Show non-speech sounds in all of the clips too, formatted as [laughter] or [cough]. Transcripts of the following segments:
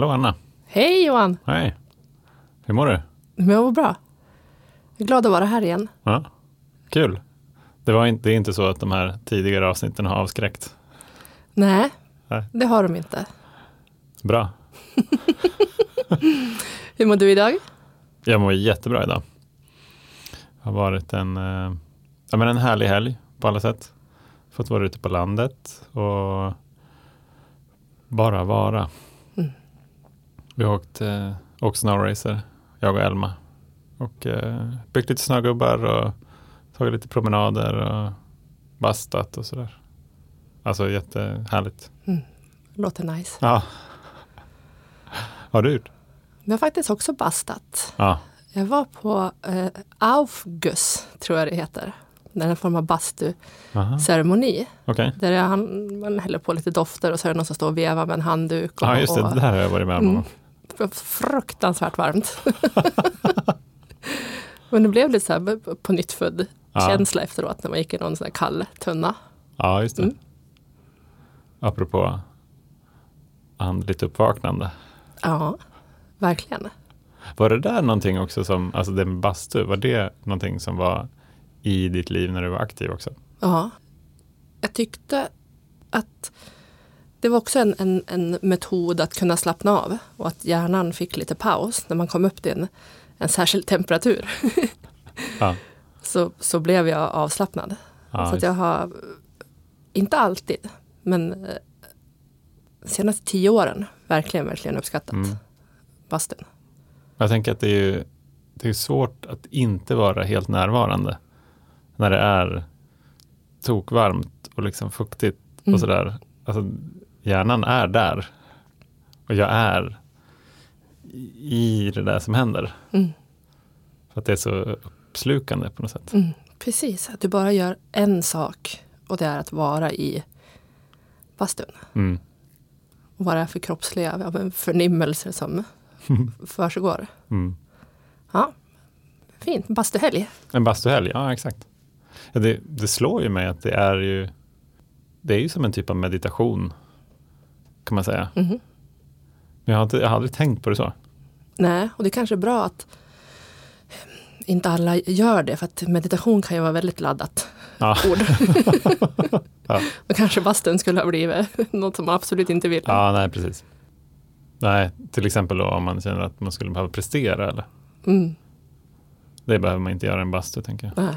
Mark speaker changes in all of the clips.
Speaker 1: Hallå Anna.
Speaker 2: Hej Johan!
Speaker 1: Hej. Hur mår du?
Speaker 2: Jag mår bra. Jag är glad att vara här igen.
Speaker 1: Ja. Kul. Det, var inte, det är inte så att de här tidigare avsnitten har avskräckt?
Speaker 2: Nej,
Speaker 1: Nej.
Speaker 2: det har de inte.
Speaker 1: Bra. [laughs]
Speaker 2: Hur mår du idag?
Speaker 1: Jag mår jättebra idag. Det har varit en, eh, ja, men en härlig helg på alla sätt. Fått vara ute på landet och bara vara.
Speaker 2: Mm.
Speaker 1: Vi har åkt, eh, åkt snowracer, jag och Elma. Och eh, byggt lite snögubbar och tagit lite promenader och bastat och sådär. Alltså jättehärligt.
Speaker 2: Låter nice.
Speaker 1: Ja. Har du gjort?
Speaker 2: Jag har faktiskt också bastat.
Speaker 1: Ja.
Speaker 2: Jag var på eh, Aufguss, tror jag det heter. Det är en form av bastuceremoni.
Speaker 1: Okej.
Speaker 2: Där han, man häller på lite dofter och så är det någon som står och vevar med en handduk. Och,
Speaker 1: Ja, just det.
Speaker 2: och,
Speaker 1: Det där har jag varit med om.
Speaker 2: Mm. Fruktansvärt varmt. [laughs] Men det blev lite så här på nytt född
Speaker 1: Ja.
Speaker 2: känsla efteråt när man gick i någon sån här kall tunna.
Speaker 1: Ja, just det.
Speaker 2: Mm.
Speaker 1: Apropå andligt uppvaknande.
Speaker 2: Ja, verkligen.
Speaker 1: Var det där någonting också som, alltså det med bastu, var det någonting som var i ditt liv när du var aktiv också?
Speaker 2: Ja. Jag tyckte att det var också en, en, en metod att kunna slappna av och att hjärnan fick lite paus när man kom upp till en, en särskild temperatur.
Speaker 1: Ja. [laughs]
Speaker 2: så, så blev jag avslappnad.
Speaker 1: Ja,
Speaker 2: så jag har, inte alltid, men eh, senaste tio åren verkligen, verkligen uppskattat
Speaker 1: Mm.
Speaker 2: bastun.
Speaker 1: Jag tänker att det är, ju, det är svårt att inte vara helt närvarande när det är tokvarmt och liksom fuktigt
Speaker 2: Mm.
Speaker 1: och sådär. Alltså, hjärnan är där och jag är i det där som händer.
Speaker 2: Mm.
Speaker 1: För att det är så uppslukande på något sätt.
Speaker 2: Mm. Precis, att du bara gör en sak och det är att vara i bastun.
Speaker 1: Mm.
Speaker 2: Och vad det är för kroppsliga ja, förnimmelser som [laughs] försiggår.
Speaker 1: Mm.
Speaker 2: Ja, fint. Bastuhelg.
Speaker 1: En bastuhelg, ja exakt. Ja, det, det slår ju mig att det är ju det är ju som en typ av meditation kan man säga.
Speaker 2: Mhm.
Speaker 1: Men jag har, inte, jag har aldrig tänkt på det så.
Speaker 2: Nej, och det kanske är bra att inte alla gör det, för att meditation kan ju vara väldigt laddat
Speaker 1: Ja.
Speaker 2: ord. [laughs]
Speaker 1: Ja.
Speaker 2: Och kanske bastun skulle ha blivit något som man absolut inte vill.
Speaker 1: Ja, nej precis. Nej, till exempel då om man känner att man skulle behöva prestera eller
Speaker 2: Mm.
Speaker 1: det behöver man inte göra i en bastu tänker jag.
Speaker 2: Nej.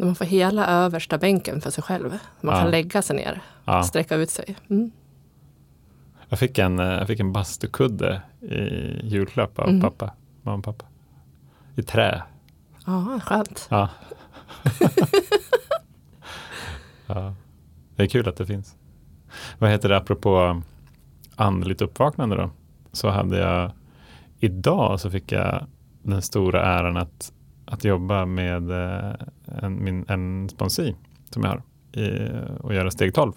Speaker 2: När man får hela översta bänken för sig själv. Man
Speaker 1: Ja.
Speaker 2: kan lägga sig ner,
Speaker 1: Ja.
Speaker 2: sträcka ut sig. Mm.
Speaker 1: Jag fick en, eh, jag fick en bastukudde i julklapp av
Speaker 2: Mm.
Speaker 1: pappa, mamma och pappa. I trä.
Speaker 2: Ja, skönt.
Speaker 1: Ja. [laughs] ja. Det är kul att det finns. Vad heter det apropå andligt uppvaknande då? Så hade jag idag så fick jag den stora äran att, att jobba med eh, en, min, en sponsi som jag har i, och göra steg 12.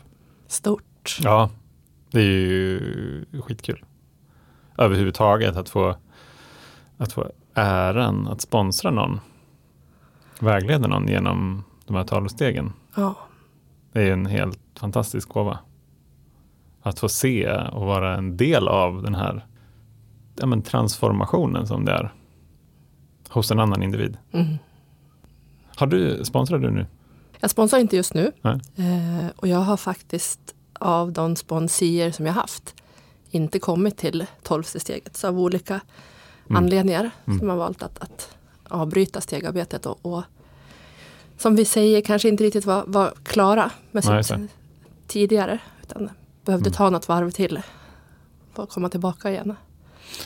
Speaker 2: Stort.
Speaker 1: Ja, det är ju skitkul. Överhuvudtaget att få, att få äran att sponsra någon. Vägleda någon genom de här talstegen.
Speaker 2: Ja.
Speaker 1: Det är en helt fantastisk gåva. Att få se och vara en del av den här ja, men transformationen som det är. Hos en annan individ.
Speaker 2: Mm.
Speaker 1: Har du, sponsrar du nu?
Speaker 2: Jag sponsrar inte just nu. Eh, och jag har faktiskt av de sponsier som jag haft inte kommit till tolfte steget. Så av olika
Speaker 1: Mm.
Speaker 2: anledningar
Speaker 1: Mm.
Speaker 2: som har valt att, att avbryta stegarbetet. Och, och som vi säger kanske inte riktigt var, var klara med
Speaker 1: Nej,
Speaker 2: sitt tidigare. Utan behövde
Speaker 1: Mm.
Speaker 2: ta något varv till för att komma tillbaka igen.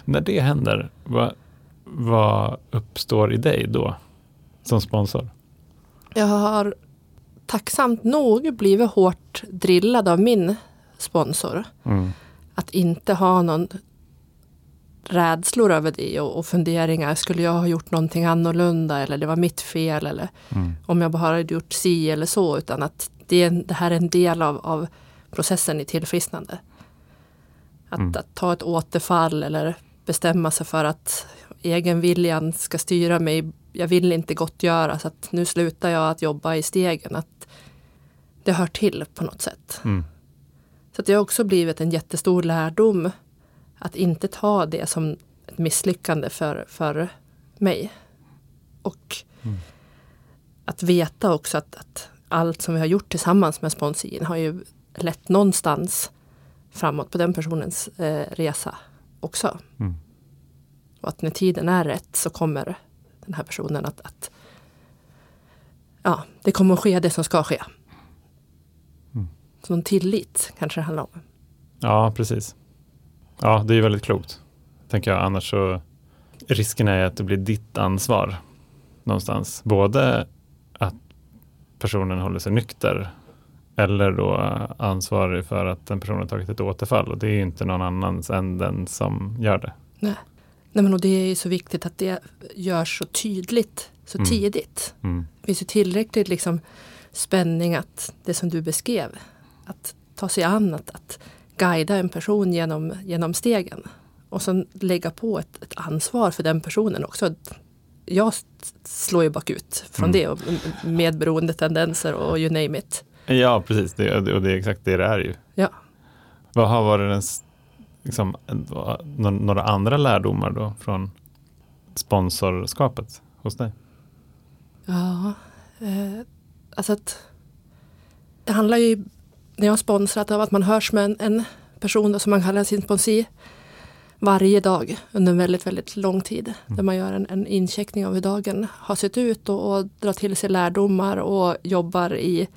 Speaker 1: När det händer, vad, vad uppstår i dig då? Som sponsor?
Speaker 2: Jag har tacksamt nog blivit hårt drillad av min sponsor.
Speaker 1: Mm.
Speaker 2: Att inte ha någon rädslor över det och, och funderingar. Skulle jag ha gjort någonting annorlunda eller det var mitt fel eller
Speaker 1: Mm.
Speaker 2: om jag bara hade gjort si eller så. Utan att det, det här är en del av, av processen i tillfrisknande. Att,
Speaker 1: Mm.
Speaker 2: att ta ett återfall eller bestämma sig för att egenviljan ska styra mig. Jag vill inte gottgöra så att nu slutar jag att jobba i stegen. Att det hör till på något sätt.
Speaker 1: Mm.
Speaker 2: Så det har också blivit en jättestor lärdom att inte ta det som ett misslyckande för, för mig. Och mm. att veta också att, att, allt som vi har gjort tillsammans med sponsin har ju lett någonstans framåt på den personens eh, resa också. Mm. Och att när tiden är rätt så kommer den här personen att, att ja, det kommer att ske det som ska ske. Mm. Så någon tillit kanske det handlar om.
Speaker 1: Ja, precis. Ja, det är väldigt klokt. Tänker jag. Annars så risken är att det blir ditt ansvar någonstans. Både att personen håller sig nykter eller då ansvarig för att den personen har tagit ett återfall. Och det är inte någon annans än den som gör det.
Speaker 2: Nej. Nej, men och det är ju så viktigt att det görs så tydligt så mm. tidigt. Mm. Det finns ju tillräckligt liksom spänning att det som du beskrev, att ta sig an, att, att guida en person genom, genom stegen. Och sen lägga på ett, ett ansvar för den personen också. Jag slår ju bakut från mm. det och medberoendetendenser och you name it.
Speaker 1: Ja, precis. Det, och det är exakt det det är ju.
Speaker 2: Ja.
Speaker 1: Vad har varit den, liksom, några andra lärdomar då från sponsorskapet hos dig?
Speaker 2: Ja, eh, alltså att det handlar ju när jag har sponsrat av att man hörs med en, en person då, som man kallar sin sponsi varje dag under en väldigt, väldigt lång tid. Mm. Där man gör en, en incheckning av hur dagen har sett ut och, och drar till sig lärdomar och jobbar i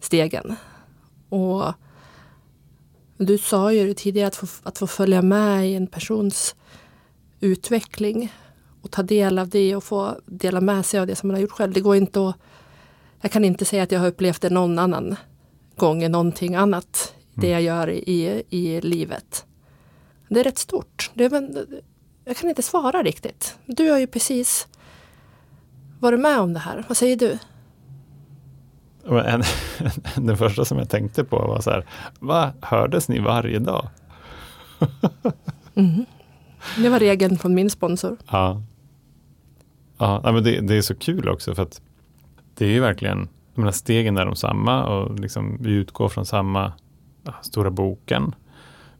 Speaker 2: stegen. Och du sa ju tidigare att få, att få följa med i en persons utveckling och ta del av det och få dela med sig av det som man har gjort själv. Det går inte att... Jag kan inte säga att jag har upplevt det någon annan gång än någonting annat. Det jag gör i, i livet. Det är rätt stort. Det är, jag kan inte svara riktigt. Du har ju precis varit med om det här. Vad säger du?
Speaker 1: En, [laughs] den första som jag tänkte på var så här, vad hördes ni varje dag?
Speaker 2: Mm. Det var regeln från min sponsor.
Speaker 1: Ja, ja men det, det, är så kul också för att det är ju verkligen, jag menar, stegen är de samma och liksom, vi utgår från samma stora boken.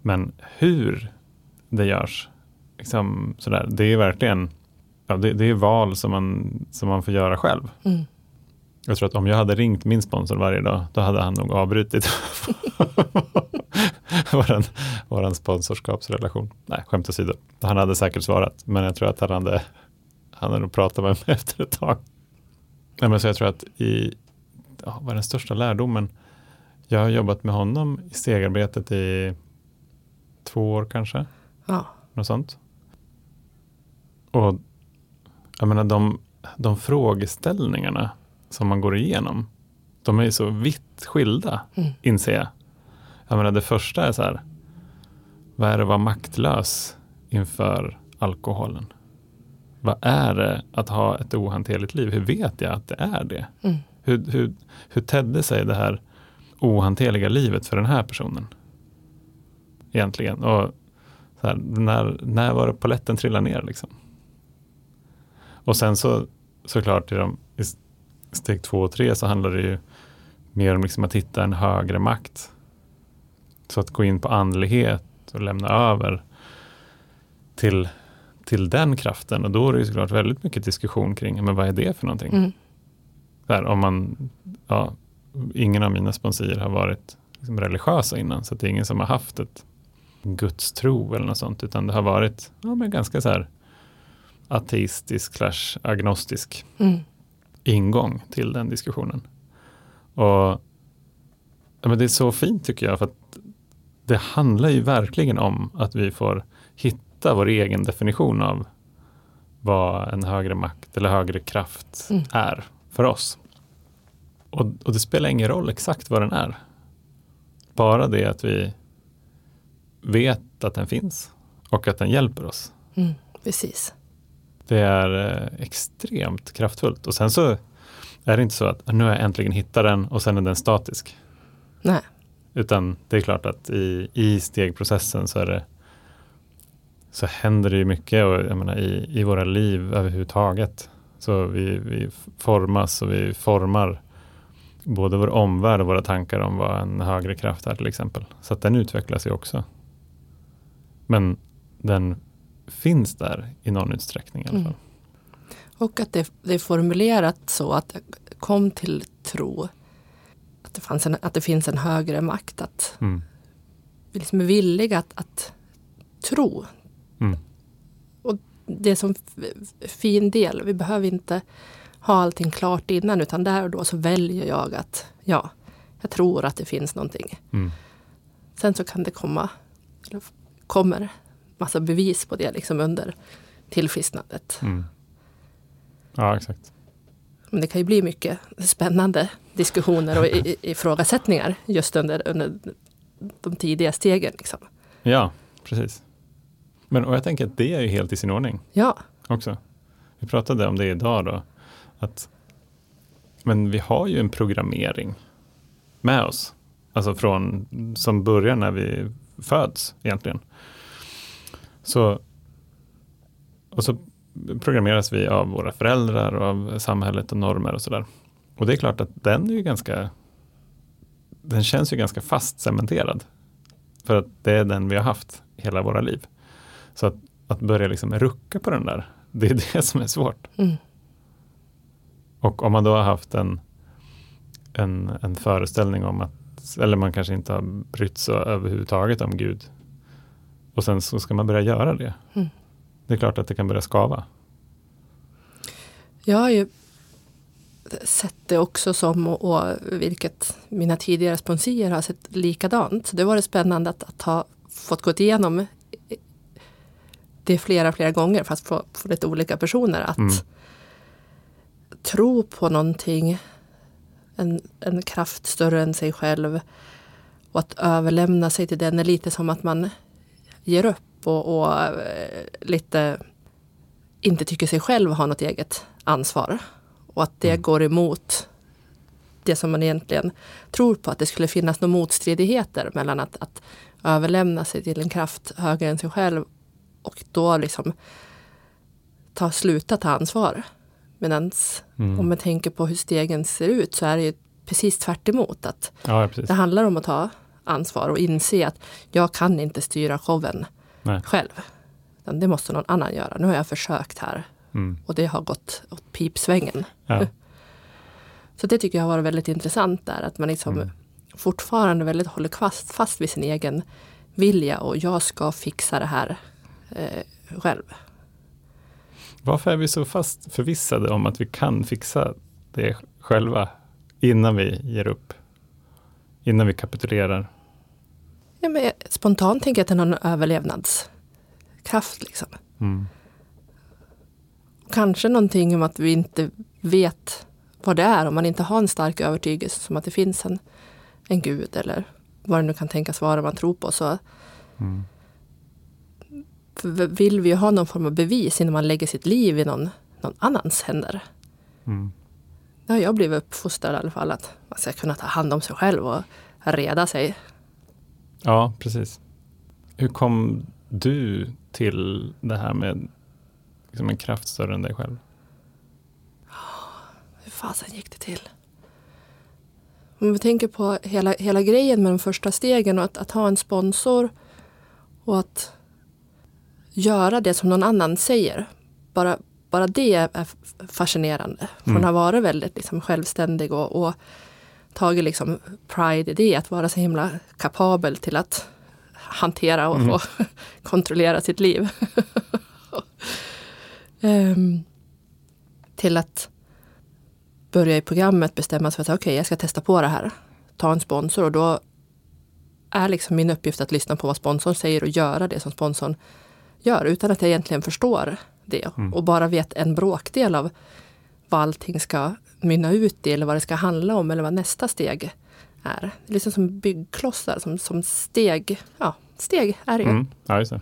Speaker 1: Men hur det görs, liksom, sådär, det är verkligen ja, det, det, är val som man, som man får göra själv. Mm. Jag tror att om jag hade ringt min sponsor varje dag, då hade han nog avbrutit [laughs] våran, våran sponsorskapsrelation. Nej, skämt åsido. Han hade säkert svarat, men jag tror att han hade, han hade nog pratat med mig [laughs] efter ett tag. Nej, men så jag tror att i, ja, vad är den största lärdomen? Jag har jobbat med honom i stegarbetet i två år kanske.
Speaker 2: Ja.
Speaker 1: Något sånt. Och jag menar de, de frågeställningarna som man går igenom, de är ju så vitt skilda, mm. inser jag. Jag menar det första är så här, vad är det att vara maktlös inför alkoholen? Vad är det att ha ett ohanterligt liv? Hur vet jag att det är det? Mm. Hur, hur, hur tedde sig det här ohanterliga livet för den här personen? Egentligen. Och här, när, när var det poletten trillade ner? Liksom? Och sen så såklart i, de, steg två och tre så handlar det ju mer om liksom att hitta en högre makt. Så att gå in på andlighet och lämna över till, till den kraften. Och då är det ju såklart väldigt mycket diskussion kring, men vad är det för någonting? Mm. Där, om man, ja, ingen av mina sponsorer har varit liksom religiösa innan, så det är ingen som har haft ett gudstro eller något sånt, utan det har varit ja, men ganska så här ateistisk slash agnostisk. Mm ingång till den diskussionen. Och ja, men Det är så fint tycker jag, för att det handlar ju verkligen om att vi får hitta vår egen definition av vad en högre makt eller högre kraft mm. är för oss. Och, och, det spelar ingen roll exakt vad den är. Bara det att vi vet att den finns och att den hjälper oss.
Speaker 2: Mm, precis.
Speaker 1: Det är eh, extremt kraftfullt. Och sen så är det inte så att nu har jag äntligen hittat den och sen är den statisk.
Speaker 2: Nej.
Speaker 1: Utan det är klart att i, i stegprocessen så det så händer det ju mycket och jag menar, i, i våra liv överhuvudtaget. Så vi, vi formas och vi formar både vår omvärld och våra tankar om vad en högre kraft är till exempel. Så att den utvecklas ju också. Men den finns där i någon utsträckning i alla fall.
Speaker 2: Mm. Och att det, det, är formulerat så att jag kom till tro att det, fanns en, att det finns en högre makt. Att
Speaker 1: Mm.
Speaker 2: vi liksom är villiga att, att tro.
Speaker 1: Mm.
Speaker 2: Och det är som fin del. Vi behöver inte ha allting klart innan utan där och då så väljer jag att ja, jag tror att det finns någonting.
Speaker 1: Mm.
Speaker 2: Sen så kan det komma, eller kommer massa bevis på det liksom under tillfrisknandet.
Speaker 1: Mm. Ja, exakt.
Speaker 2: Men det kan ju bli mycket spännande diskussioner och i- ifrågasättningar just under, under de tidiga stegen. Liksom.
Speaker 1: Ja, precis. Men och jag tänker att det är ju helt i sin ordning
Speaker 2: Ja,
Speaker 1: också. Vi pratade om det idag då. Att, men vi har ju en programmering med oss. Alltså från, som börjar när vi föds egentligen. Så, och så programmeras vi av våra föräldrar och av samhället och normer och sådär. Och det är klart att den är ju ganska, den känns ju ganska fast cementerad. För att det är den vi har haft hela våra liv. Så att, att börja liksom rucka på den där, det är [laughs] det som är svårt.
Speaker 2: mm.
Speaker 1: Och om man då har haft en, en, en föreställning om att, eller man kanske inte har brytt sig överhuvudtaget om Gud. Och sen så ska man börja göra det.
Speaker 2: Mm.
Speaker 1: Det är klart att det kan börja skava.
Speaker 2: jag har ju sett det också som, och, och vilket mina tidigare sponsorer har sett likadant. Det var det spännande att, att ha fått gå igenom det flera, flera gånger, fast från lite olika personer. Att
Speaker 1: Mm.
Speaker 2: tro på någonting, en, en kraft större än sig själv och att överlämna sig till den är lite som att man ger upp och, och eh, lite inte tycker sig själv ha något eget ansvar. Och att det
Speaker 1: Mm.
Speaker 2: går emot det som man egentligen tror på, att det skulle finnas några motstridigheter mellan att, att överlämna sig till en kraft högre än sig själv och då liksom ta, sluta ta ansvar. Medan
Speaker 1: Mm.
Speaker 2: om man tänker på hur stegen ser ut så är det ju precis tvärt emot. Att
Speaker 1: Ja, precis.
Speaker 2: det handlar om att ta ansvar och inse att jag kan inte styra showen
Speaker 1: Nej.
Speaker 2: själv. Det måste någon annan göra. Nu har jag försökt här
Speaker 1: Mm.
Speaker 2: och det har gått åt pipsvängen.
Speaker 1: Ja.
Speaker 2: Så det tycker jag har varit väldigt intressant där. Att man liksom
Speaker 1: Mm.
Speaker 2: fortfarande väldigt håller fast, fast vid sin egen vilja och jag ska fixa det här eh, själv.
Speaker 1: Varför är vi så fast förvissade om att vi kan fixa det själva innan vi ger upp? Innan vi kapitulerar?
Speaker 2: Ja, men spontant tänker jag att det är någon överlevnadskraft. Liksom.
Speaker 1: Mm.
Speaker 2: Kanske någonting om att vi inte vet vad det är. Om man inte har en stark övertygelse som att det finns en, en gud eller vad det nu kan tänkas vara man tror på. Så
Speaker 1: Mm.
Speaker 2: vill vi ju ha någon form av bevis innan man lägger sitt liv i någon, någon annans händer.
Speaker 1: Mm.
Speaker 2: Har jag blivit uppfostrad i alla fall. Att man ska kunna ta hand om sig själv och reda sig.
Speaker 1: Ja, precis. Hur kom du till det här med liksom en kraft större än dig själv?
Speaker 2: Hur fasen gick det till? Om vi tänker på hela, hela grejen med de första stegen och att, att ha en sponsor och att göra det som någon annan säger. Bara, bara det är fascinerande. Från
Speaker 1: Mm.
Speaker 2: att ha varit väldigt liksom, självständig och, och tagit liksom pride i det, att vara så himla kapabel till att hantera och,
Speaker 1: Mhm.
Speaker 2: och [laughs] kontrollera sitt liv. [laughs] Ehm, till att börja i programmet bestämma sig för att okej, jag ska testa på det här. Ta en sponsor och då är liksom min uppgift att lyssna på vad sponsorn säger och göra det som sponsorn gör utan att jag egentligen förstår det
Speaker 1: Mm.
Speaker 2: och bara vet en bråkdel av vad allting ska mynna ut i eller vad det ska handla om eller vad nästa steg är. Det är liksom som byggklossar, som, som steg. Ja, steg är det ju.
Speaker 1: Mm. Ja, det.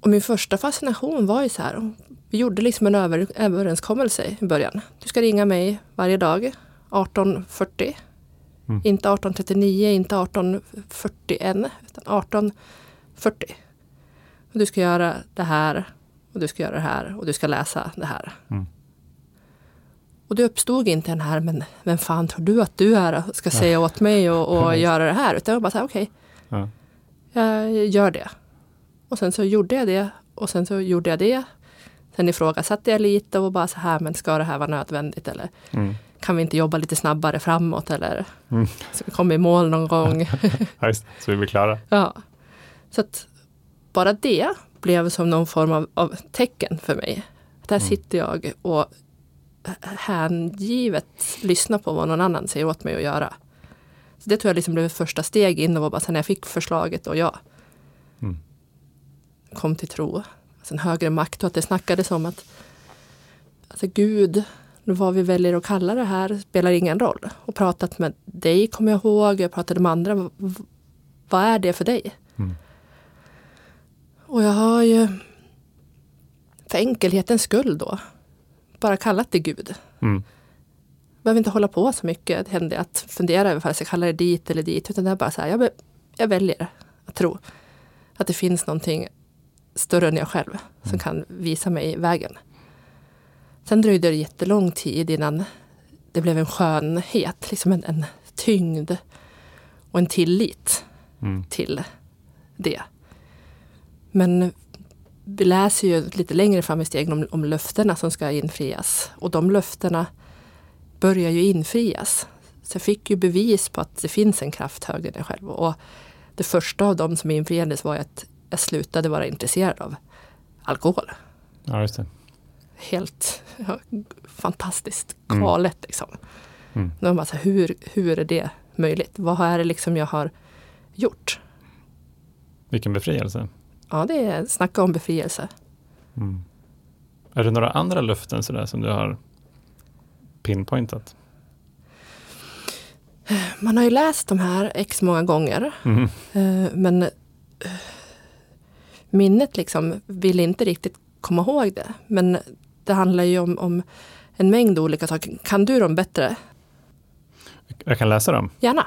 Speaker 2: Och min första fascination var ju så här. Vi gjorde liksom en över, överenskommelse i början. Du ska ringa mig varje dag 18.40.
Speaker 1: Mm.
Speaker 2: Inte 18.39, inte 18.41, utan 18.40. Och du ska göra det här och du ska göra det här och du ska läsa det här.
Speaker 1: Mm.
Speaker 2: Och det uppstod inte den här, men vem fan tror du att du är och ska säga åt mig och, och göra det här? Utan jag bara så här, okej,
Speaker 1: Ja.
Speaker 2: jag gör det. Och sen så gjorde jag det och sen så gjorde jag det. Sen ifrågasatte jag lite och bara så här, men ska det här vara nödvändigt eller
Speaker 1: Mm.
Speaker 2: kan vi inte jobba lite snabbare framåt eller
Speaker 1: Mm.
Speaker 2: ska vi komma i mål någon gång? [laughs]
Speaker 1: Ja, just, så vi blir klara.
Speaker 2: ja. Så att bara det blev som någon form av, av tecken för mig. Där
Speaker 1: Mm.
Speaker 2: sitter jag och hängivet lyssnar på vad någon annan säger åt mig att göra. Så det tror jag liksom blev första steg in och var bara sen när jag fick förslaget och ja,
Speaker 1: Mm.
Speaker 2: kom till tro. Alltså en högre makt och att det snackades om att alltså Gud, vad vi väljer att kalla det här spelar ingen roll. Och pratat med dig kommer jag ihåg, jag pratade med andra. Vad är det för dig?
Speaker 1: Mm.
Speaker 2: Och jag har ju för enkelhetens skull då bara kallat det Gud.
Speaker 1: Mm.
Speaker 2: Behöver inte hålla på så mycket. Det hände att fundera över om jag ska kalla det dit eller dit. Utan det är bara så här, jag, jag väljer att tro att det finns någonting större än jag själv som kan visa mig vägen. Sen dröjde det jättelång tid innan det blev en skönhet, liksom en, en tyngd och en tillit
Speaker 1: Mm.
Speaker 2: till det. Men vi läser ju lite längre fram i stegen om, om löftena som ska infrias. Och de löftena börjar ju infrias. Så jag fick ju bevis på att det finns en kraft högre än jag själv. Och det första av dem som infriades var att jag slutade vara intresserad av alkohol.
Speaker 1: Ja, just det.
Speaker 2: Helt ja, fantastiskt
Speaker 1: Mm.
Speaker 2: galet liksom.
Speaker 1: Mm.
Speaker 2: De bara så här, hur, hur är det möjligt? Vad är det liksom jag har gjort?
Speaker 1: Vilken befrielse.
Speaker 2: Ja, det är snacka om befrielse.
Speaker 1: Mm. Är det några andra löften sådär som du har pinpointat?
Speaker 2: Man har ju läst de här x många gånger.
Speaker 1: Mm.
Speaker 2: eh, Men eh, minnet liksom vill inte riktigt komma ihåg det. Men det handlar ju om, om en mängd olika saker. Kan du dem bättre?
Speaker 1: Jag kan läsa dem.
Speaker 2: Gärna.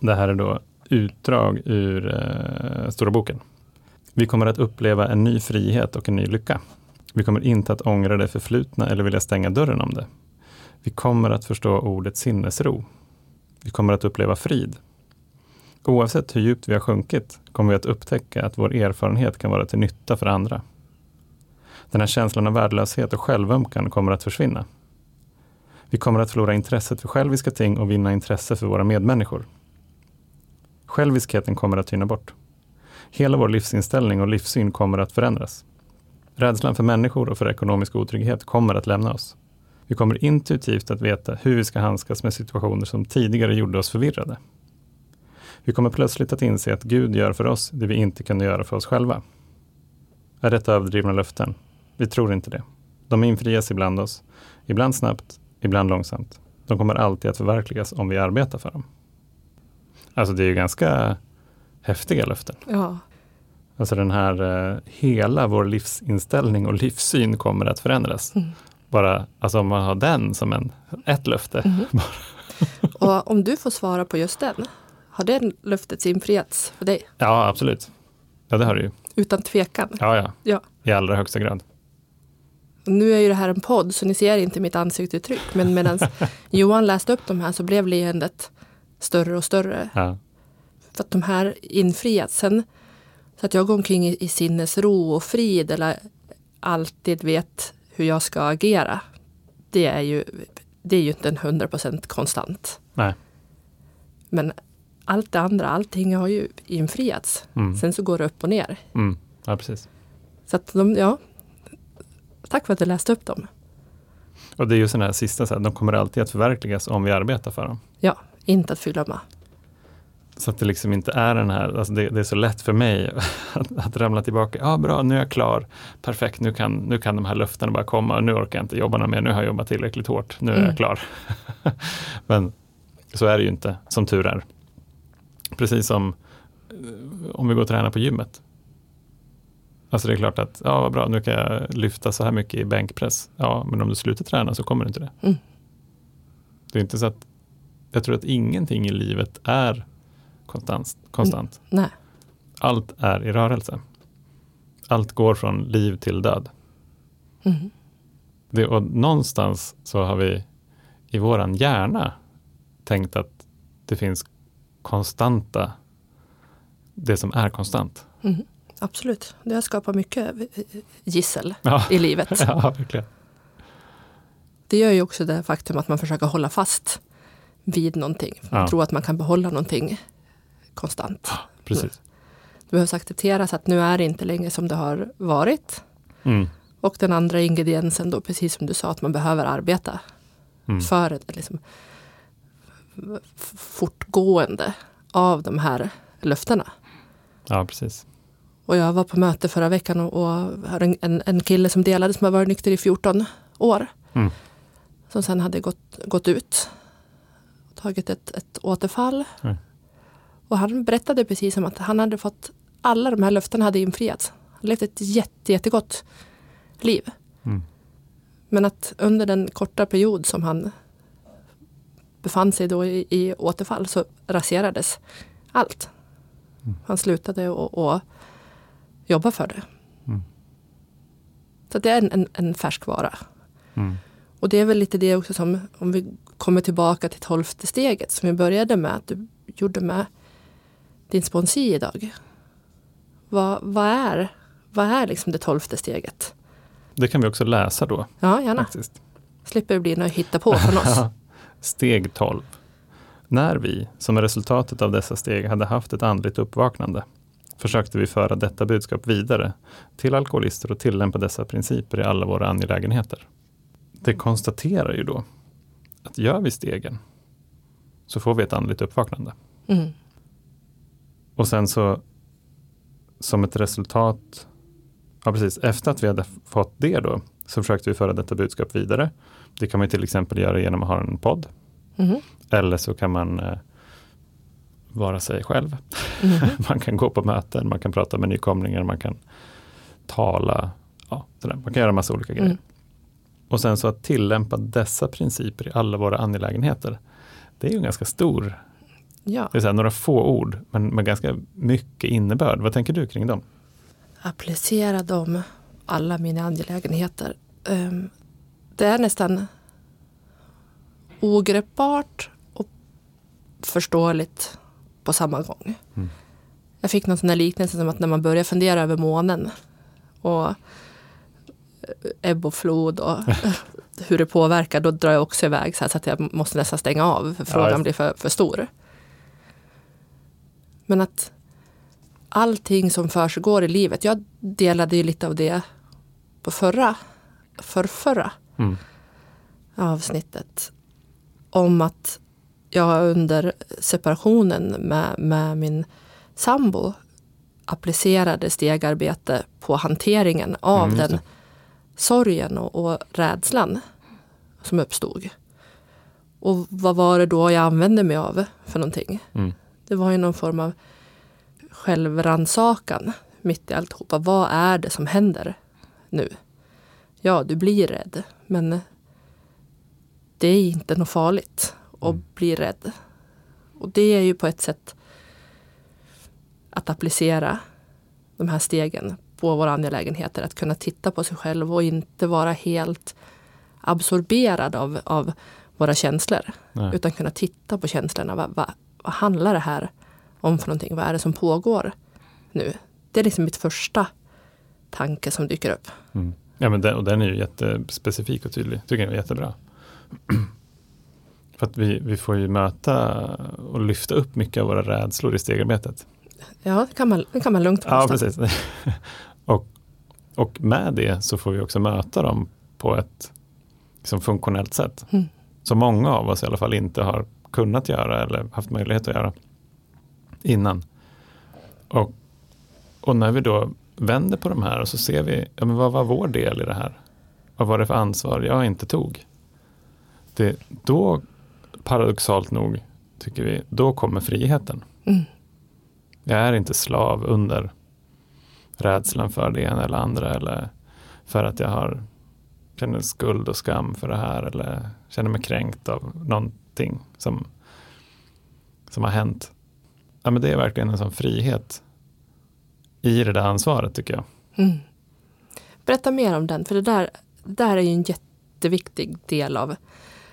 Speaker 1: Det här är då utdrag ur eh, Stora boken. Vi kommer att uppleva en ny frihet och en ny lycka. Vi kommer inte att ångra det förflutna eller vilja stänga dörren om det. Vi kommer att förstå ordet sinnesro. Vi kommer att uppleva frid. Oavsett hur djupt vi har sjunkit kommer vi att upptäcka att vår erfarenhet kan vara till nytta för andra. Den här känslan av värdelöshet och självömkan kommer att försvinna. Vi kommer att förlora intresset för själviska ting och vinna intresse för våra medmänniskor. Själviskheten kommer att tyna bort. Hela vår livsinställning och livssyn kommer att förändras. Rädslan för människor och för ekonomisk otrygghet kommer att lämna oss. Vi kommer intuitivt att veta hur vi ska handskas med situationer som tidigare gjorde oss förvirrade. Vi kommer plötsligt att inse att Gud gör för oss det vi inte kunde göra för oss själva. Är detta överdrivna löften? Vi tror inte det. De infrias ibland oss, ibland snabbt, ibland långsamt. De kommer alltid att förverkligas om vi arbetar för dem. Alltså det är ju ganska häftiga löften.
Speaker 2: Ja.
Speaker 1: Alltså den här, eh, hela vår livsinställning och livssyn kommer att förändras.
Speaker 2: Mm.
Speaker 1: Bara, alltså om man har den som en, ett löfte.
Speaker 2: Mm. [laughs] Och om du får svara på just den, har det löftet infriats för dig?
Speaker 1: Ja, absolut. Ja, det har du ju.
Speaker 2: Utan tvekan.
Speaker 1: Ja, ja.
Speaker 2: Ja.
Speaker 1: I allra högsta grad.
Speaker 2: Nu är ju det här en podd så ni ser inte mitt ansiktsuttryck. Men medan [laughs] Johan läste upp de här så blev leendet större och större.
Speaker 1: Ja.
Speaker 2: För att de här infriats. Sen så att jag går omkring i, i sinnesro och frid eller alltid vet hur jag ska agera. Det är ju, det är ju inte en 100% konstant.
Speaker 1: Nej.
Speaker 2: Men allt det andra, allting har ju infriats.
Speaker 1: Mm.
Speaker 2: Sen så går det upp och ner.
Speaker 1: Mm. Ja, precis.
Speaker 2: Så att de, ja. Tack för att du läste upp dem.
Speaker 1: Och det är ju sådana här sista, så här, de kommer alltid att förverkligas om vi arbetar för dem.
Speaker 2: Ja, inte att förglömma.
Speaker 1: Så att det liksom inte är den här, alltså det, det är så lätt för mig [laughs] att, att ramla tillbaka. Ja, bra, nu är jag klar. Perfekt, nu kan, nu kan de här löftena bara komma. Nu orkar jag inte jobba mer. Nu har jag jobbat tillräckligt hårt. Nu är
Speaker 2: Mm.
Speaker 1: jag klar. [laughs] Men så är det ju inte, som tur är. Precis som eh, om vi går och tränar på gymmet. Alltså det är klart att, ja vad bra, nu kan jag lyfta så här mycket i bänkpress. Ja, men om du slutar träna så kommer du inte det.
Speaker 2: Mm.
Speaker 1: Det är inte så att, jag tror att ingenting i livet är konstant. konstant.
Speaker 2: Nej.
Speaker 1: Allt är i rörelse. Allt går från liv till död.
Speaker 2: Mm.
Speaker 1: Det, och någonstans så har vi i våran hjärna tänkt att det finns konstanta, det som är konstant.
Speaker 2: Mm, absolut, det har skapat mycket gissel
Speaker 1: Ja.
Speaker 2: i livet. [laughs]
Speaker 1: ja, verkligen.
Speaker 2: Det gör ju också det faktum att man försöker hålla fast vid någonting. Man
Speaker 1: Ja.
Speaker 2: tror att man kan behålla någonting konstant.
Speaker 1: Precis.
Speaker 2: Det behövs accepteras att nu är det inte längre som det har varit.
Speaker 1: Mm.
Speaker 2: Och den andra ingrediensen då, precis som du sa, att man behöver arbeta
Speaker 1: Mm.
Speaker 2: för ett liksom, fortgående av de här löftena.
Speaker 1: Ja, precis.
Speaker 2: Och jag var på möte förra veckan och, och hörde en, en, en kille som delade som har varit nykter i 14 år.
Speaker 1: Mm.
Speaker 2: Som sen hade gått, gått ut. Tagit ett, ett återfall.
Speaker 1: Mm.
Speaker 2: Och han berättade precis som att han hade fått alla de här löftena hade infriats. Han levt ett jätte, jättegott liv.
Speaker 1: Mm.
Speaker 2: Men att under den korta period som han befann sig då i, i återfall så raserades allt.
Speaker 1: Mm.
Speaker 2: Han slutade och, och jobba för det.
Speaker 1: Mm.
Speaker 2: Så det är en, en, en färskvara.
Speaker 1: Mm.
Speaker 2: Och det är väl lite det också som, om vi kommer tillbaka till tolfte steget som vi började med, att du gjorde med din sponsor idag. Vad, vad är, vad är liksom det tolfte steget?
Speaker 1: Det kan vi också läsa då.
Speaker 2: Ja, gärna.
Speaker 1: Faktiskt.
Speaker 2: Slipper det bli något hitta på från oss. [laughs]
Speaker 1: Steg 12. När vi, som resultatet av dessa steg, hade haft ett andligt uppvaknande, försökte vi föra detta budskap vidare till alkoholister och tillämpa dessa principer i alla våra angelägenheter. Det konstaterar ju då att gör vi stegen så får vi ett andligt uppvaknande.
Speaker 2: Mm.
Speaker 1: Och sen så som ett resultat, ja precis, efter att vi hade fått det då, så försökte vi föra detta budskap vidare. Det kan man till exempel göra genom att ha en podd.
Speaker 2: Mhm.
Speaker 1: Eller så kan man eh, vara sig själv.
Speaker 2: Mhm. [laughs]
Speaker 1: Man kan gå på möten, man kan prata med nykomlingar, man kan tala. Ja. Man kan göra massa olika grejer.
Speaker 2: Mm.
Speaker 1: Och sen så att tillämpa dessa principer i alla våra angelägenheter. Det är ju en ganska stor,
Speaker 2: Ja,
Speaker 1: det är så här, några få ord, men med ganska mycket innebörd. Vad tänker du kring dem?
Speaker 2: applicera dem alla mina angelägenheter. Ehm, det är nästan ogreppbart och förståeligt på samma gång.
Speaker 1: Mm.
Speaker 2: Jag fick någon sån här liknelse som att när man börjar fundera över månen och eh, ebb och flod och [laughs] hur det påverkar, då drar jag också iväg så, så att jag måste nästan stänga av för
Speaker 1: Ja,
Speaker 2: frågan
Speaker 1: just-
Speaker 2: blir för, för stor. Men att allting som försiggår i livet, jag delade ju lite av det på förra, för förra
Speaker 1: Mm.
Speaker 2: avsnittet. Om att jag under separationen med, med min sambo applicerade stegarbete på hanteringen av
Speaker 1: Mm,
Speaker 2: den sorgen och, och rädslan som uppstod. Och vad var det då jag använde mig av för någonting?
Speaker 1: Mm.
Speaker 2: Det var ju någon form av självrannsakan mitt i alltihopa. Vad är det som händer nu? Ja, du blir rädd, men det är inte något farligt att
Speaker 1: Mm.
Speaker 2: bli rädd. Och det är ju på ett sätt att applicera de här stegen på våra angelägenheter. Att kunna titta på sig själv och inte vara helt absorberad av, av våra känslor.
Speaker 1: Nej.
Speaker 2: Utan kunna titta på känslorna. Vad, vad, vad handlar det här om för någonting? Vad är det som pågår nu? Det är liksom mitt första tanke som dyker upp.
Speaker 1: Mm. Ja, men den, och den är ju jättespecifik och tydlig. Tycker jag är jättebra. [clears throat] För att vi, vi får ju möta och lyfta upp mycket av våra rädslor i stegarbetet.
Speaker 2: Ja, det kan man, det kan man lugnt
Speaker 1: Ja,
Speaker 2: påstå.
Speaker 1: precis. [laughs] och, och med det så får vi också möta dem på ett liksom, funktionellt sätt.
Speaker 2: Mm.
Speaker 1: Som många av oss i alla fall inte har kunnat göra eller haft möjlighet att göra innan. Och, och när vi då vänder på de här och så ser vi, ja, men vad var vår del i det här? Vad var det för ansvar jag inte tog? Det, då, paradoxalt nog, tycker vi, då kommer friheten.
Speaker 2: Mm.
Speaker 1: Jag är inte slav under rädslan för det ena eller andra eller för att jag har känner skuld och skam för det här eller känner mig kränkt av någonting som, som har hänt. Ja, men det är verkligen en sån frihet i det där ansvaret tycker jag.
Speaker 2: Mm. Berätta mer om den, för det där, det där är ju en jätteviktig del av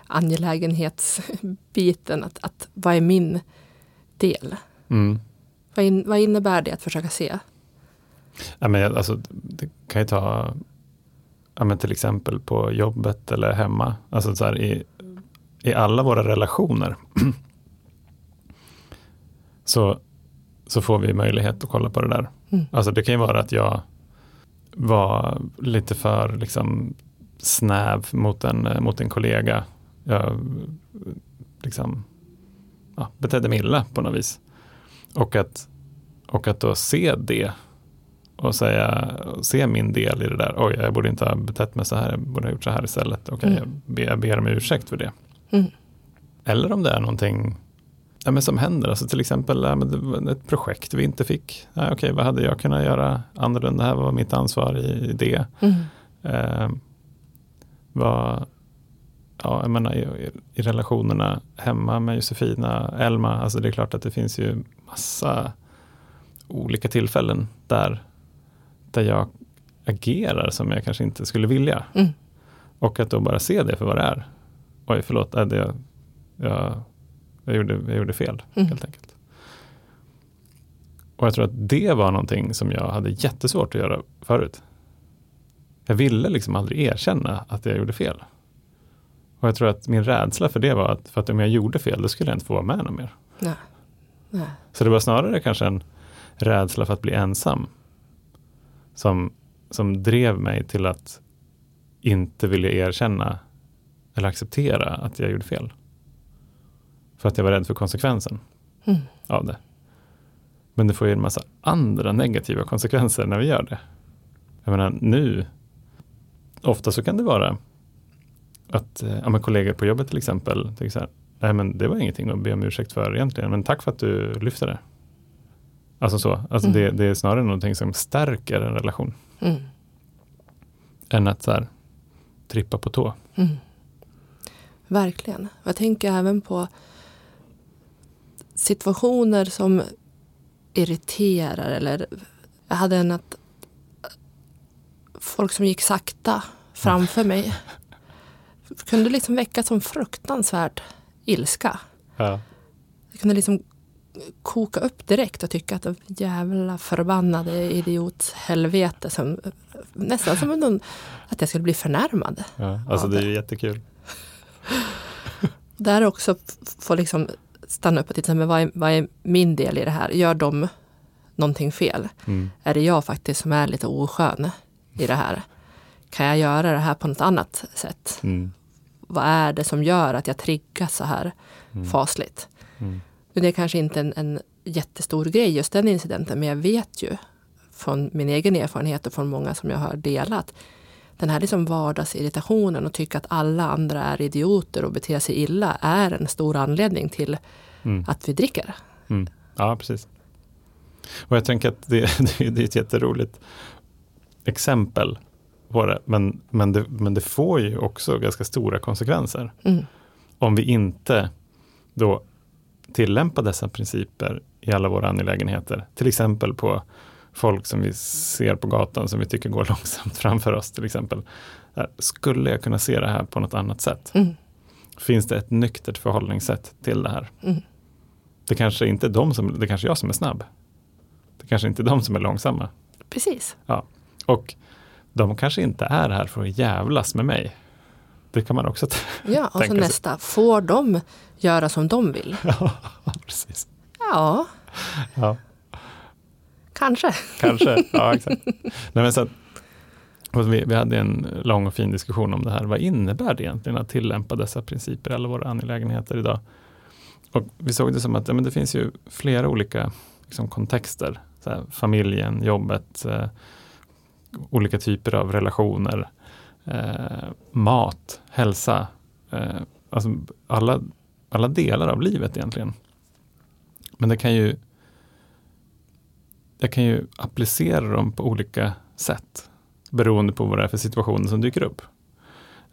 Speaker 2: angelägenhetsbiten. Att, att vad är min del?
Speaker 1: Mm.
Speaker 2: Vad, in, vad innebär det att försöka se?
Speaker 1: Ja, men, alltså, det kan ju ta ja, men till exempel på jobbet eller hemma. Alltså så här, i, i alla våra relationer [clears throat] så, så får vi möjlighet att kolla på det där.
Speaker 2: Mm.
Speaker 1: Alltså det kan ju vara att jag var lite för liksom, snäv mot en, mot en kollega. Jag liksom, ja, betedde mig illa på något vis. Och att, och att då se det och säga, se min del i det där. Oj, jag borde inte ha betett mig så här, jag borde ha gjort så här istället. Okej,
Speaker 2: Mm.
Speaker 1: jag, ber, jag ber om ursäkt för det.
Speaker 2: Mm.
Speaker 1: Eller om det är någonting ja, men som händer, alltså till exempel ja, ett projekt vi inte fick. Ja, Okej, vad hade jag kunnat göra annorlunda? Här var mitt ansvar i, i det.
Speaker 2: Mm.
Speaker 1: Eh, vad, ja, jag menar, i, i relationerna hemma med Josefina, Elma, alltså det är klart att det finns ju massa olika tillfällen där, där jag agerar som jag kanske inte skulle vilja.
Speaker 2: Mm.
Speaker 1: Och att då bara se det för vad det är. Oj, förlåt, äh, det, jag, jag, gjorde, jag gjorde fel
Speaker 2: Mm.
Speaker 1: helt enkelt. Och jag tror att det var någonting som jag hade jättesvårt att göra förut. Jag ville liksom aldrig erkänna att jag gjorde fel. Och jag tror att min rädsla för det var att, för att om jag gjorde fel, då skulle jag inte få vara med någon mer.
Speaker 2: Nej. Nej.
Speaker 1: Så det var snarare kanske en rädsla för att bli ensam. Som, som drev mig till att inte vilja erkänna eller acceptera att jag gjorde fel. För att jag var rädd för konsekvensen
Speaker 2: Mm.
Speaker 1: av det. Men det får ju en massa andra negativa konsekvenser när vi gör det. Jag menar nu, ofta så kan det vara att eh, ja, men kollegor på jobbet till exempel, tänker så här, nej men det var ingenting att be om ursäkt för egentligen, men tack för att du lyfte det. Alltså så, alltså
Speaker 2: Mm.
Speaker 1: det, det är snarare någonting som stärker en relation
Speaker 2: Mm.
Speaker 1: än att så här, trippa på tå.
Speaker 2: Mm. Verkligen. Jag tänker även på situationer som irriterar eller jag hade en att folk som gick sakta framför mig kunde liksom väcka som fruktansvärd ilska.
Speaker 1: Ja.
Speaker 2: Jag kunde liksom koka upp direkt och tycka att det jävla förbannade idiothelvete som nästan som någon, att jag skulle bli förnärmad.
Speaker 1: Ja. Alltså det är ju jättekul. [laughs]
Speaker 2: Där också f- få liksom stanna upp och titta, men vad är, vad är min del i det här? Gör de någonting fel?
Speaker 1: Mm.
Speaker 2: Är det jag faktiskt som är lite oskön i det här? Kan jag göra det här på något annat sätt?
Speaker 1: Mm.
Speaker 2: Vad är det som gör att jag triggas så här
Speaker 1: Mm.
Speaker 2: fasligt?
Speaker 1: Mm.
Speaker 2: Det är kanske inte en, en jättestor grej just den incidenten, men jag vet ju från min egen erfarenhet och från många som jag har delat den här liksom vardagsirritationen och tycka att alla andra är idioter och beter sig illa är en stor anledning till
Speaker 1: Mm.
Speaker 2: att vi dricker.
Speaker 1: Mm. Ja, precis. Och jag tänker att det, [laughs] det är ett jätteroligt exempel på det. Men, men det. men det får ju också ganska stora konsekvenser.
Speaker 2: Mm.
Speaker 1: Om vi inte då tillämpar dessa principer i alla våra angelägenheter. Till exempel på folk som vi ser på gatan som vi tycker går [laughs] långsamt framför oss till exempel. Skulle jag kunna se det här på något annat sätt?
Speaker 2: Mm.
Speaker 1: Finns det ett nyktert förhållningssätt till det här?
Speaker 2: Mm.
Speaker 1: Det kanske inte är de som, det kanske är jag som är snabb. Det kanske inte är de som är långsamma.
Speaker 2: Precis.
Speaker 1: Och de kanske inte är här för att jävlas med mig. Det kan man också [laughs]
Speaker 2: Ja, och så
Speaker 1: sig.
Speaker 2: nästa. Får de göra som de vill? [laughs]
Speaker 1: Ja, precis.
Speaker 2: Ja,
Speaker 1: Ja,
Speaker 2: kanske.
Speaker 1: kanske. [laughs] Ja, exakt. Nej, men så att, vi, vi hade en lång och fin diskussion om det här. Vad innebär det egentligen att tillämpa dessa principer i alla våra angelägenheter idag? Och vi såg det som att ja, men det finns ju flera olika liksom, kontexter. Här, familjen, jobbet, eh, olika typer av relationer, eh, mat, hälsa. Eh, alltså alla, alla delar av livet egentligen. Men det kan ju jag kan ju applicera dem på olika sätt beroende på vad det är för situationer som dyker upp.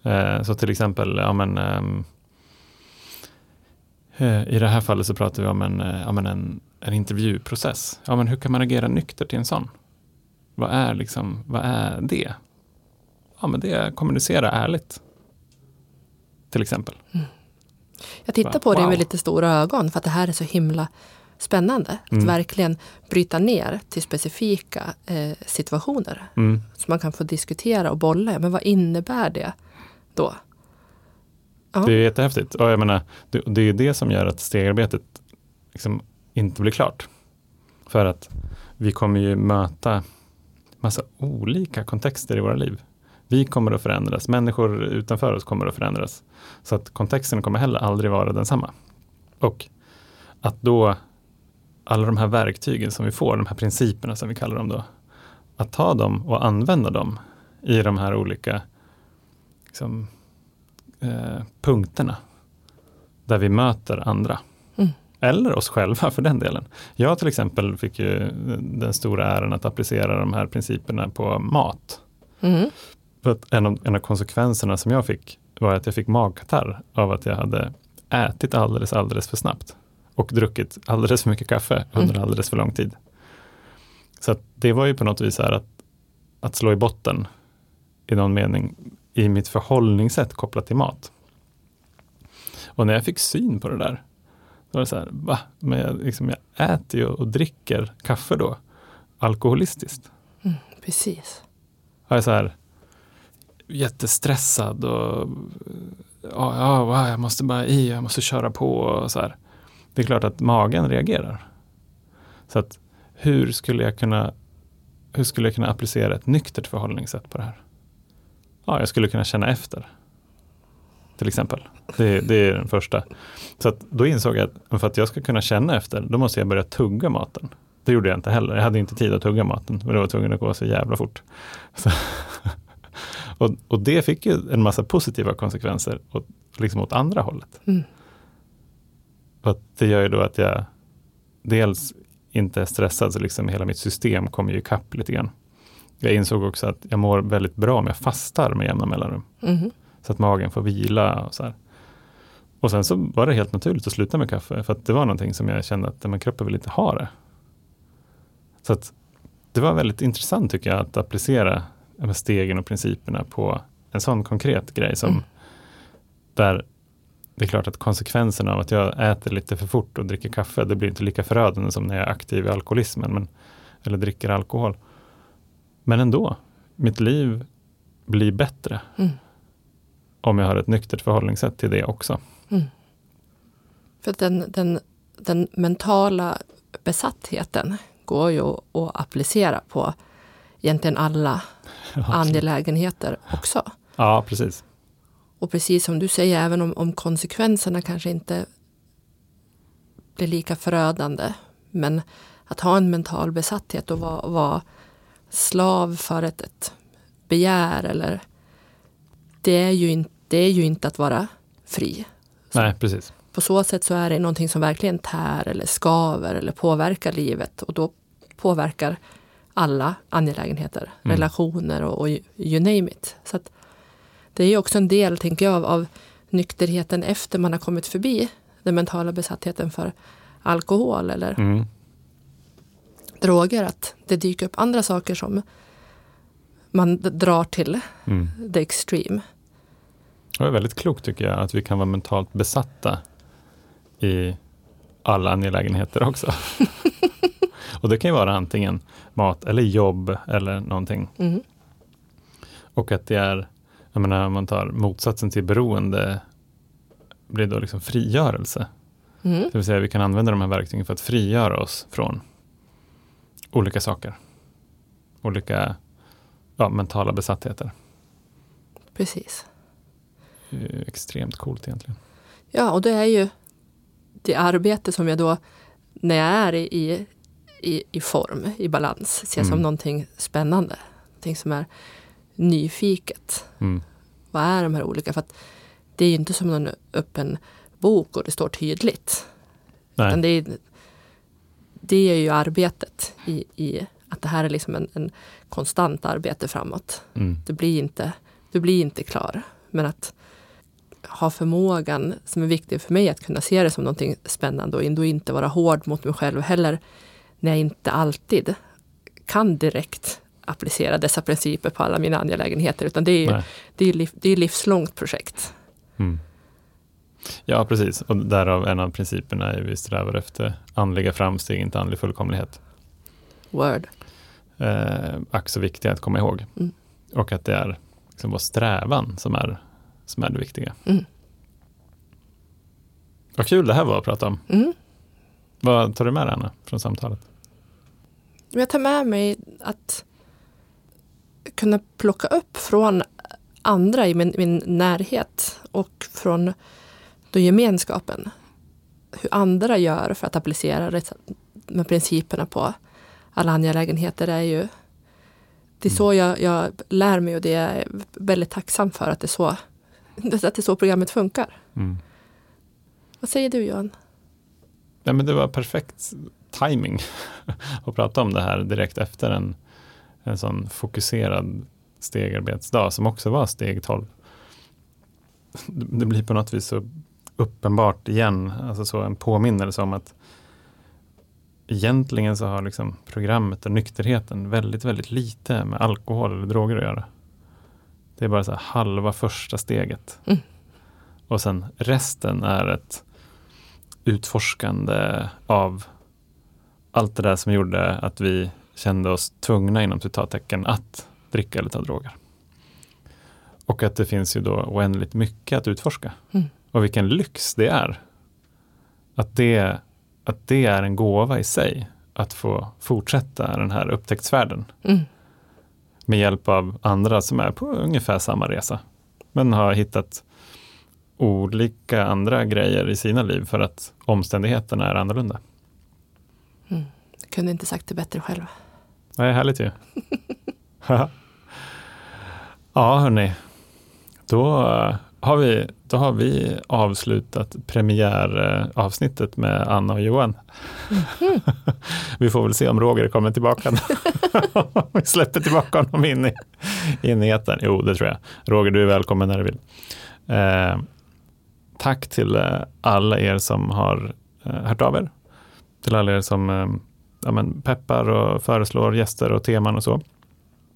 Speaker 1: Eh, så till exempel, ja, men, ehm, eh, i det här fallet så pratar vi om en, eh, ja, men en, en intervjuprocess. Ja, men hur kan man agera nyktert i en sån? Vad är, liksom, vad är det? Ja, men det är kommunicera ärligt. till exempel.
Speaker 2: Jag tittar på det
Speaker 1: wow.
Speaker 2: med lite stora ögon för att det här är så himla spännande. Att
Speaker 1: Mm.
Speaker 2: verkligen bryta ner till specifika eh, situationer.
Speaker 1: Mm.
Speaker 2: Så man kan få diskutera och bolla. Men vad innebär det då? Ja.
Speaker 1: Det är jättehäftigt. Och jag menar, det, det är det som gör att stegarbetet liksom inte blir klart. För att vi kommer ju möta massa olika kontexter i våra liv. Vi kommer att förändras, människor utanför oss kommer att förändras. Så att kontexten kommer heller aldrig vara densamma. Och att då alla de här verktygen som vi får, de här principerna som vi kallar dem då, att ta dem och använda dem i de här olika liksom, eh, punkterna där vi möter andra.
Speaker 2: Mm.
Speaker 1: Eller oss själva för den delen. Jag till exempel fick ju den stora äran att applicera de här principerna på mat.
Speaker 2: Mm.
Speaker 1: För att en, av, en av konsekvenserna som jag fick var att jag fick magkatarr av att jag hade ätit alldeles, alldeles för snabbt och druckit alldeles för mycket kaffe under
Speaker 2: Mm.
Speaker 1: alldeles för lång tid. Så det var ju på något vis här att, att slå i botten i någon mening i mitt förhållningssätt kopplat till mat. Och när jag fick syn på det där, då var det så här, va? Men jag, liksom, jag äter ju och dricker kaffe då, alkoholistiskt.
Speaker 2: Precis.
Speaker 1: Jag är så här jättestressad och ja, ja, jag måste bara i, jag måste köra på och så här. Det är klart att magen reagerar. Så att hur skulle jag kunna hur skulle jag kunna applicera ett nyktert förhållningssätt på det här? Ja, jag skulle kunna känna efter. Till exempel. Det, det är den första. Så att då insåg jag att för att jag ska kunna känna efter, då måste jag börja tugga maten. Det gjorde jag inte heller. Jag hade inte tid att tugga maten. Men det var tvungen att gå så jävla fort. Så, [laughs] och, och det fick ju en massa positiva konsekvenser åt, liksom åt andra hållet.
Speaker 2: Mm.
Speaker 1: Och att det gör ju då att jag dels inte är stressad, så liksom hela mitt system kommer ju ikapp lite grann. Jag insåg också att jag mår väldigt bra om jag fastar med jämna mellanrum.
Speaker 2: Mhm.
Speaker 1: Så att magen får vila och så här. Och sen så var det helt naturligt att sluta med kaffe, för att det var någonting som jag kände att men kroppen vill inte ha det. Så att det var väldigt intressant tycker jag att applicera stegen och principerna på en sån konkret grej som
Speaker 2: Mm.
Speaker 1: där det är klart att konsekvenserna av att jag äter lite för fort och dricker kaffe, det blir inte lika förödande som när jag är aktiv i alkoholismen, men, eller dricker alkohol. Men ändå, mitt liv blir bättre
Speaker 2: Mm.
Speaker 1: om jag har ett nyktert förhållningssätt till det också.
Speaker 2: För att den, den, den mentala besattheten går ju att applicera på egentligen alla [laughs] angelägenheter också.
Speaker 1: Ja, precis.
Speaker 2: Och precis som du säger, även om, om konsekvenserna kanske inte blir lika förödande. Men att ha en mental besatthet och vara, vara slav för ett, ett begär eller det är, ju in, det är ju inte att vara fri.
Speaker 1: Nej, precis.
Speaker 2: På så sätt så är det någonting som verkligen tär eller skaver eller påverkar livet och då påverkar alla angelägenheter,
Speaker 1: Mm.
Speaker 2: relationer och, och you name it. Så att det är ju också en del, tänker jag, av, nykterheten efter man har kommit förbi den mentala besattheten för alkohol eller
Speaker 1: Mm.
Speaker 2: droger. Att det dyker upp andra saker som man drar till
Speaker 1: Mm.
Speaker 2: the extreme.
Speaker 1: Det är väldigt klokt tycker jag att vi kan vara mentalt besatta i alla angelägenheter också. [laughs] och det kan ju vara antingen mat eller jobb eller någonting.
Speaker 2: Mm.
Speaker 1: Och att det är, jag menar om man tar motsatsen till beroende, blir då liksom frigörelse.
Speaker 2: Mm.
Speaker 1: Det vill säga vi kan använda de här verktygen för att frigöra oss från olika saker. Olika ja, mentala besattheter.
Speaker 2: Precis.
Speaker 1: Det är ju extremt coolt egentligen.
Speaker 2: Ja, och det är ju det arbete som jag då, när jag är i, i, i form, i balans, ser som
Speaker 1: Mm.
Speaker 2: någonting spännande. Någonting som är nyfiket.
Speaker 1: Mm.
Speaker 2: Vad är de här olika? För att det är ju inte som någon öppen bok och det står tydligt.
Speaker 1: Nej.
Speaker 2: Det, är, det är ju arbetet i, i att det här är liksom en, en konstant arbete framåt.
Speaker 1: Mm.
Speaker 2: Du blir, inte, du blir inte klar. Men att ha förmågan som är viktig för mig att kunna se det som någonting spännande och ändå inte vara hård mot mig själv heller när jag inte alltid kan direkt applicera dessa principer på alla mina angelägenheter. Utan det är ju,
Speaker 1: Nej.
Speaker 2: det är liv, det är livslångt projekt.
Speaker 1: Mm. Ja, precis. Och därav en av principerna är vi strävar efter andliga framsteg, inte andlig fullkomlighet.
Speaker 2: Word.
Speaker 1: Eh, ack så viktiga att komma ihåg.
Speaker 2: Mm.
Speaker 1: Och att det är liksom vår strävan som är, som är det viktiga.
Speaker 2: Mm.
Speaker 1: Vad kul det här var att prata om.
Speaker 2: Mm.
Speaker 1: Vad tar du med dig, Anna, från samtalet?
Speaker 2: Jag tar med mig att kunna plocka upp från andra i min, min närhet och från då gemenskapen. Hur andra gör för att applicera det med principerna på alla angelägenheter är ju det är så jag, jag lär mig och det är jag väldigt tacksam för att det är så, att det är så programmet funkar.
Speaker 1: Mm.
Speaker 2: Vad säger du Johan?
Speaker 1: Ja, men det var perfekt timing [laughs] att prata om det här direkt efter en, en sån fokuserad stegarbetsdag som också var steg 12. Det blir på något vis så uppenbart igen, alltså så en påminnelse om att egentligen så har liksom programmet och nykterheten väldigt, väldigt lite med alkohol eller droger att göra. Det är bara så halva första steget.
Speaker 2: Mm.
Speaker 1: Och sen resten är ett utforskande av allt det där som gjorde att vi kände oss tvungna inom citattecken att dricka eller ta droger. Och att det finns ju då oändligt mycket att utforska.
Speaker 2: Mm.
Speaker 1: Och vilken lyx det är. Att det, att det är en gåva i sig. Att få fortsätta den här upptäcktsfärden.
Speaker 2: Mm.
Speaker 1: Med hjälp av andra som är på ungefär samma resa. Men har hittat olika andra grejer i sina liv för att omständigheterna är annorlunda.
Speaker 2: Mm. Jag kunde inte sagt det bättre själv.
Speaker 1: Det är härligt ju. [laughs] ja, hörni. Då har, vi, då har vi avslutat premiäravsnittet med Anna och Johan.
Speaker 2: Mm. [laughs]
Speaker 1: vi får väl se om Roger kommer tillbaka. [laughs] vi släpper tillbaka honom in i, in i etern. Jo, det tror jag. Roger, du är välkommen när du vill. Eh, tack till eh, alla er som har eh, hört av er. Till alla er som eh, ja, men peppar och föreslår gäster och teman och så.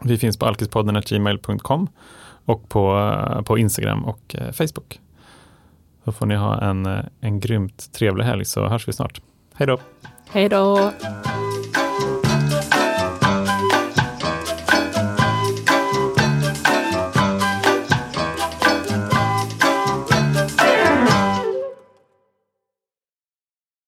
Speaker 1: Vi finns på alkispodden.gmail.com och på, eh, på Instagram och eh, Facebook. Då får ni ha en, eh, en grymt trevlig helg så hörs vi snart. Hej då!
Speaker 2: Hej då!